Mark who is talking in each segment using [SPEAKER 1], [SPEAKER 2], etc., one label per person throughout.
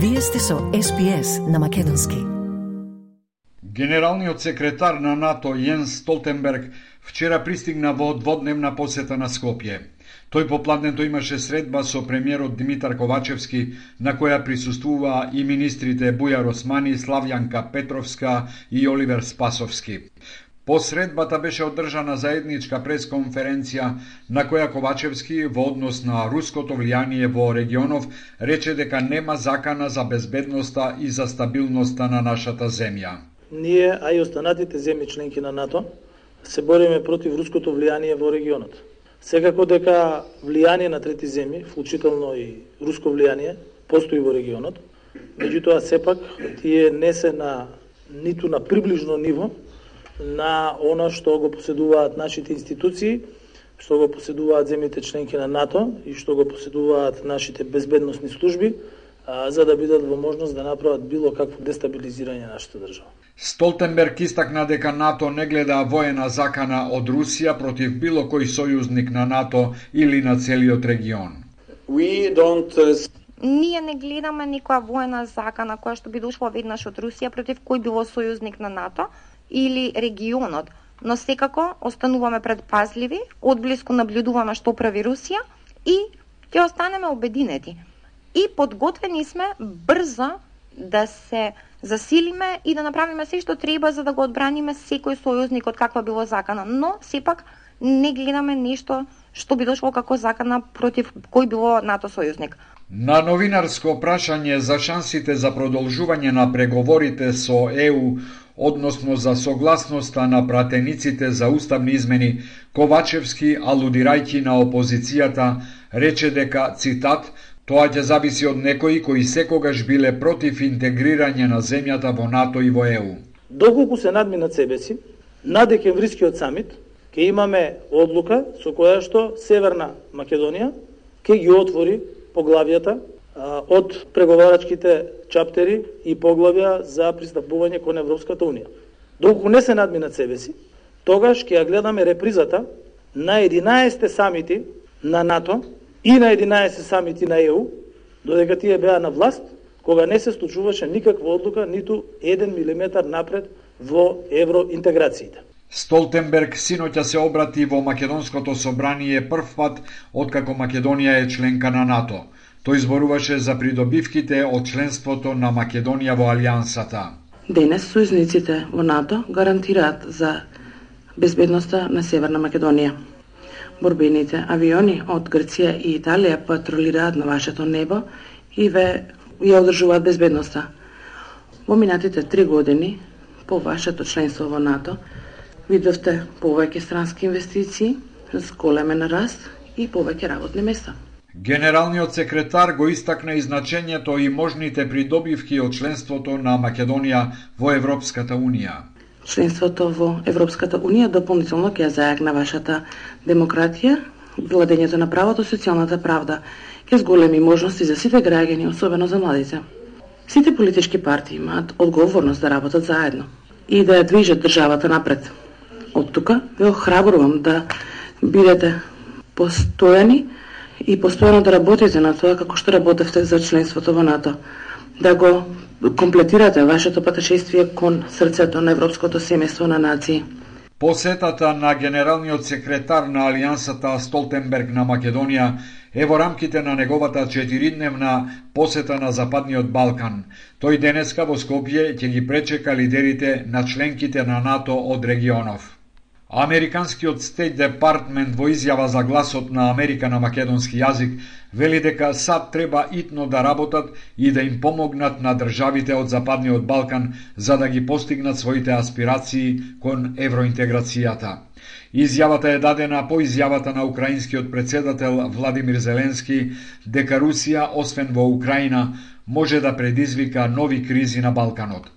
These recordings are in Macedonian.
[SPEAKER 1] Вие сте со СПС на Македонски.
[SPEAKER 2] Генералниот секретар на НАТО Јенс Столтенберг вчера пристигна во дводневна посета на Скопје. Тој попладнето имаше средба со премиерот Димитар Ковачевски, на која присуствува и министрите Бујар Османи, Славјанка Петровска и Оливер Спасовски. По средбата беше одржана заедничка пресконференција на која Ковачевски во однос на руското влијание во регионов рече дека нема закана за безбедноста и за стабилноста на нашата земја.
[SPEAKER 3] Ние, а и останатите земји членки на НАТО, се бориме против руското влијание во регионот. Секако дека влијание на трети земји, вклучително и руско влијание, постои во регионот, меѓутоа сепак тие не се на ниту на приближно ниво на она што го поседуваат нашите институции, што го поседуваат земјите членки на НАТО и што го поседуваат нашите безбедносни служби, а, за да бидат во можност да направат било какво дестабилизирање на нашата држава.
[SPEAKER 2] Столтенберг истакна дека НАТО не гледа воена закана од Русија против било кој сојузник на НАТО или на целиот регион.
[SPEAKER 4] We don't uh,
[SPEAKER 5] Ние не гледаме никоја воена закана која што би дошла веднаш од Русија против кој било сојузник на НАТО, или регионот, но секако остануваме предпазливи, одблиску наблюдуваме што прави Русија и ќе останеме обединети. И подготвени сме брзо да се засилиме и да направиме се што треба за да го одбраниме секој сојузник од каква било закана, но сепак не гледаме нешто што би дошло како закана против кој било НАТО сојузник.
[SPEAKER 2] На новинарско прашање за шансите за продолжување на преговорите со ЕУ односно за согласноста на пратениците за уставни измени, Ковачевски, алудирајќи на опозицијата, рече дека, цитат, тоа ќе зависи од некои кои секогаш биле против интегрирање на земјата во НАТО и во ЕУ.
[SPEAKER 3] Доколку се надминат себе си, на декемврискиот самит ќе имаме одлука со која што Северна Македонија ќе ги отвори поглавјата од преговарачките чаптери и поглавја за пристапување кон Европската Унија. Доколку не се надминат себе си, тогаш ќе ја гледаме репризата на 11 самити на НАТО и на 11 самити на ЕУ, додека тие беа на власт, кога не се случуваше никаква одлука, ниту 1 милиметар напред во евроинтеграциите.
[SPEAKER 2] Столтенберг синоќа се обрати во Македонското собрание првпат откако Македонија е членка на НАТО. Тој зборуваше за придобивките од членството на Македонија во Алијансата.
[SPEAKER 6] Денес сојзниците во НАТО гарантираат за безбедноста на Северна Македонија. Борбените авиони од Грција и Италија патролираат на вашето небо и ве ја одржуваат безбедноста. Во минатите три години по вашето членство во НАТО видовте повеќе странски инвестиции, зголемен раст и повеќе работни места.
[SPEAKER 2] Генералниот секретар го истакна и значењето и можните придобивки од членството на Македонија во Европската Унија.
[SPEAKER 6] Членството во Европската Унија дополнително ќе зајакна вашата демократија, владењето на правото, социјалната правда, ќе зголеми можности за сите граѓани, особено за младите. Сите политички партии имаат одговорност да работат заедно и да ја движат државата напред. Од тука ве охрабрувам да бидете постојани и постојано да работите на тоа како што работевте за членството во НАТО, да го комплетирате вашето патешествие кон срцето на европското семејство на нации.
[SPEAKER 2] Посетата на генералниот секретар на Алијансата Столтенберг на Македонија е во рамките на неговата четиридневна посета на Западниот Балкан. Тој денеска во Скопје ќе ги пречека лидерите на членките на НАТО од регионов. Американскиот Стейт Департмент во изјава за гласот на Америка на македонски јазик вели дека САД треба итно да работат и да им помогнат на државите од Западниот Балкан за да ги постигнат своите аспирации кон евроинтеграцијата. Изјавата е дадена по изјавата на украинскиот председател Владимир Зеленски дека Русија, освен во Украина, може да предизвика нови кризи на Балканот.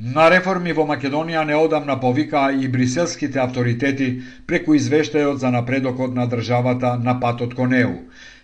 [SPEAKER 2] На реформи во Македонија неодамна повикаа и бриселските авторитети преку извештајот за напредокот на државата на патот кон ЕУ.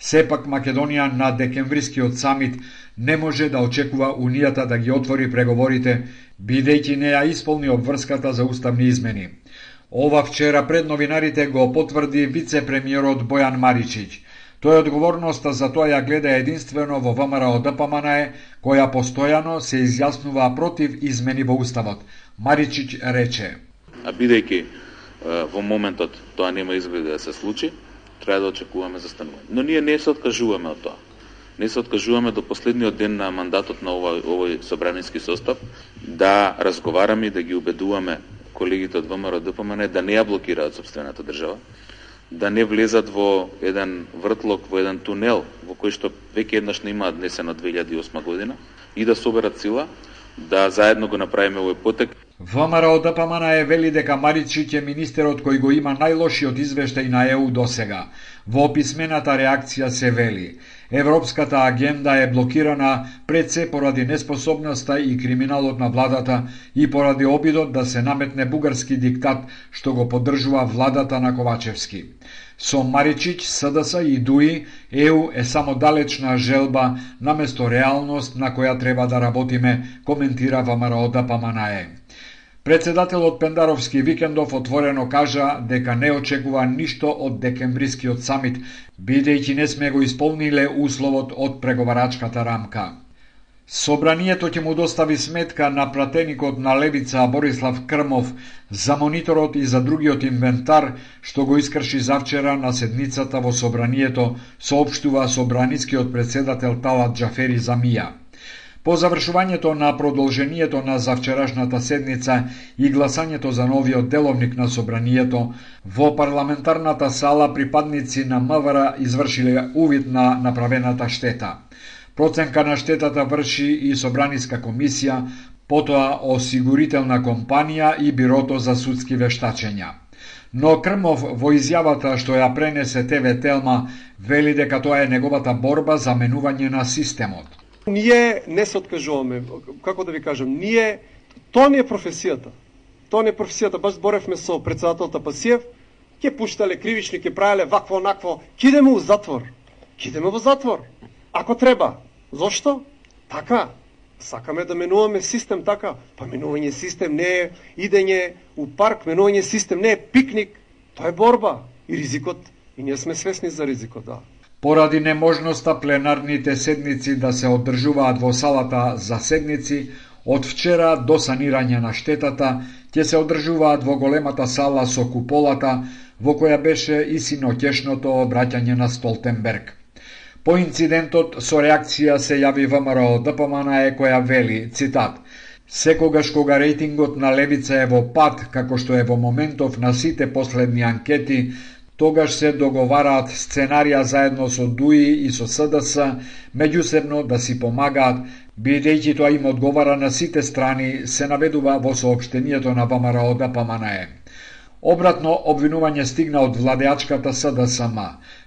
[SPEAKER 2] Сепак Македонија на декемврискиот самит не може да очекува Унијата да ги отвори преговорите, бидејќи не ја исполни обврската за уставни измени. Ова вчера пред новинарите го потврди вице-премиерот Бојан Маричиќ. Тој одговорноста за тоа ја гледа единствено во ВМРО ДПМН која постојано се изјаснува против измени во Уставот. Маричич рече.
[SPEAKER 7] А бидејќи во моментот тоа нема изгледи да се случи, треба да очекуваме застанување. Но ние не се откажуваме од тоа. Не се откажуваме до последниот ден на мандатот на овој, овој собраниски состав да разговараме и да ги убедуваме колегите од ВМРО ДПМН да не ја блокираат собствената држава, да не влезат во еден вртлок, во еден тунел, во кој што веќе еднаш не имаат днесено 2008 година, и да соберат сила, да заедно го направиме овој потек.
[SPEAKER 2] ВМРО ДПМН е вели дека Маричиќ е министерот кој го има најлошиот извештај на ЕУ до сега. Во писмената реакција се вели Европската агенда е блокирана пред се поради неспособноста и криминалот на владата и поради обидот да се наметне бугарски диктат што го поддржува владата на Ковачевски. Со Маричич, СДС и ДУИ, ЕУ е само далечна желба наместо реалност на која треба да работиме, коментира ВМРО Паманае. Председателот Пендаровски викендов отворено кажа дека не очекува ништо од декембрискиот самит, бидејќи не сме го исполниле условот од преговарачката рамка. Собранието ќе му достави сметка на пратеникот на Левица Борислав Крмов за мониторот и за другиот инвентар што го искрши завчера на седницата во Собранието, соопштува Собранискиот председател Талат Джафери Замија. По завршувањето на продолжението на завчерашната седница и гласањето за новиот деловник на собранието, во парламентарната сала припадници на МВР извршиле увид на направената штета. Проценка на штетата врши и Собраниска комисија, потоа осигурителна компанија и Бирото за судски вештачења. Но Крмов во изјавата што ја пренесе ТВ Телма вели дека тоа е неговата борба за менување на системот.
[SPEAKER 8] Ние не се откажуваме, како да ви кажам, ние, тоа не е професијата. Тоа не е професијата, баш зборевме со председателот Пасиев, ќе пуштале кривични, ќе правеле вакво, накво, кидеме у затвор. Кидеме во затвор. Ако треба. Зошто? Така. Сакаме да менуваме систем така. Па менување систем не е идење у парк, менување систем не е пикник. Тоа е борба. И ризикот, и ние сме свесни за ризикот, да.
[SPEAKER 2] Поради неможноста пленарните седници да се одржуваат во салата за седници, од вчера до санирање на штетата ќе се одржуваат во големата сала со куполата, во која беше и синоќешното обраќање на Столтенберг. По инцидентот со реакција се јави ВМРО ДПМН е која вели, цитат, Секогаш кога рейтингот на левица е во пад, како што е во моментов на сите последни анкети, тогаш се договараат сценарија заедно со ДУИ и со СДС, меѓусебно да си помагаат, бидејќи тоа им одговара на сите страни, се наведува во сообштенијето на ВМРО Паманае. Обратно обвинување стигна од владеачката СДСМ.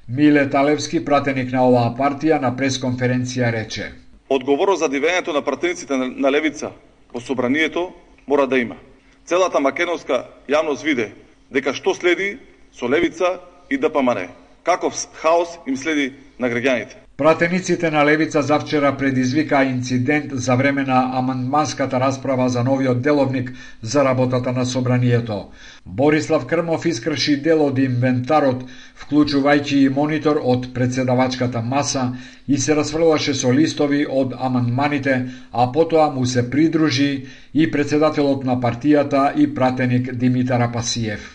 [SPEAKER 2] Миле Талевски, пратеник на оваа партија, на пресконференција рече.
[SPEAKER 9] Одговорот за дивењето на пратениците на Левица во собранието мора да има. Целата македонска јавност виде дека што следи со Левица и ДПМН. Каков хаос им следи на граѓаните.
[SPEAKER 2] Пратениците на Левица завчера предизвика инцидент за време на амандманската расправа за новиот деловник за работата на собранието. Борислав Крмов искрши дел од инвентарот, вклучувајќи и монитор од председавачката маса и се расфрлаше со листови од амандманите, а потоа му се придружи и председателот на партијата и пратеник Димитар Апасиев.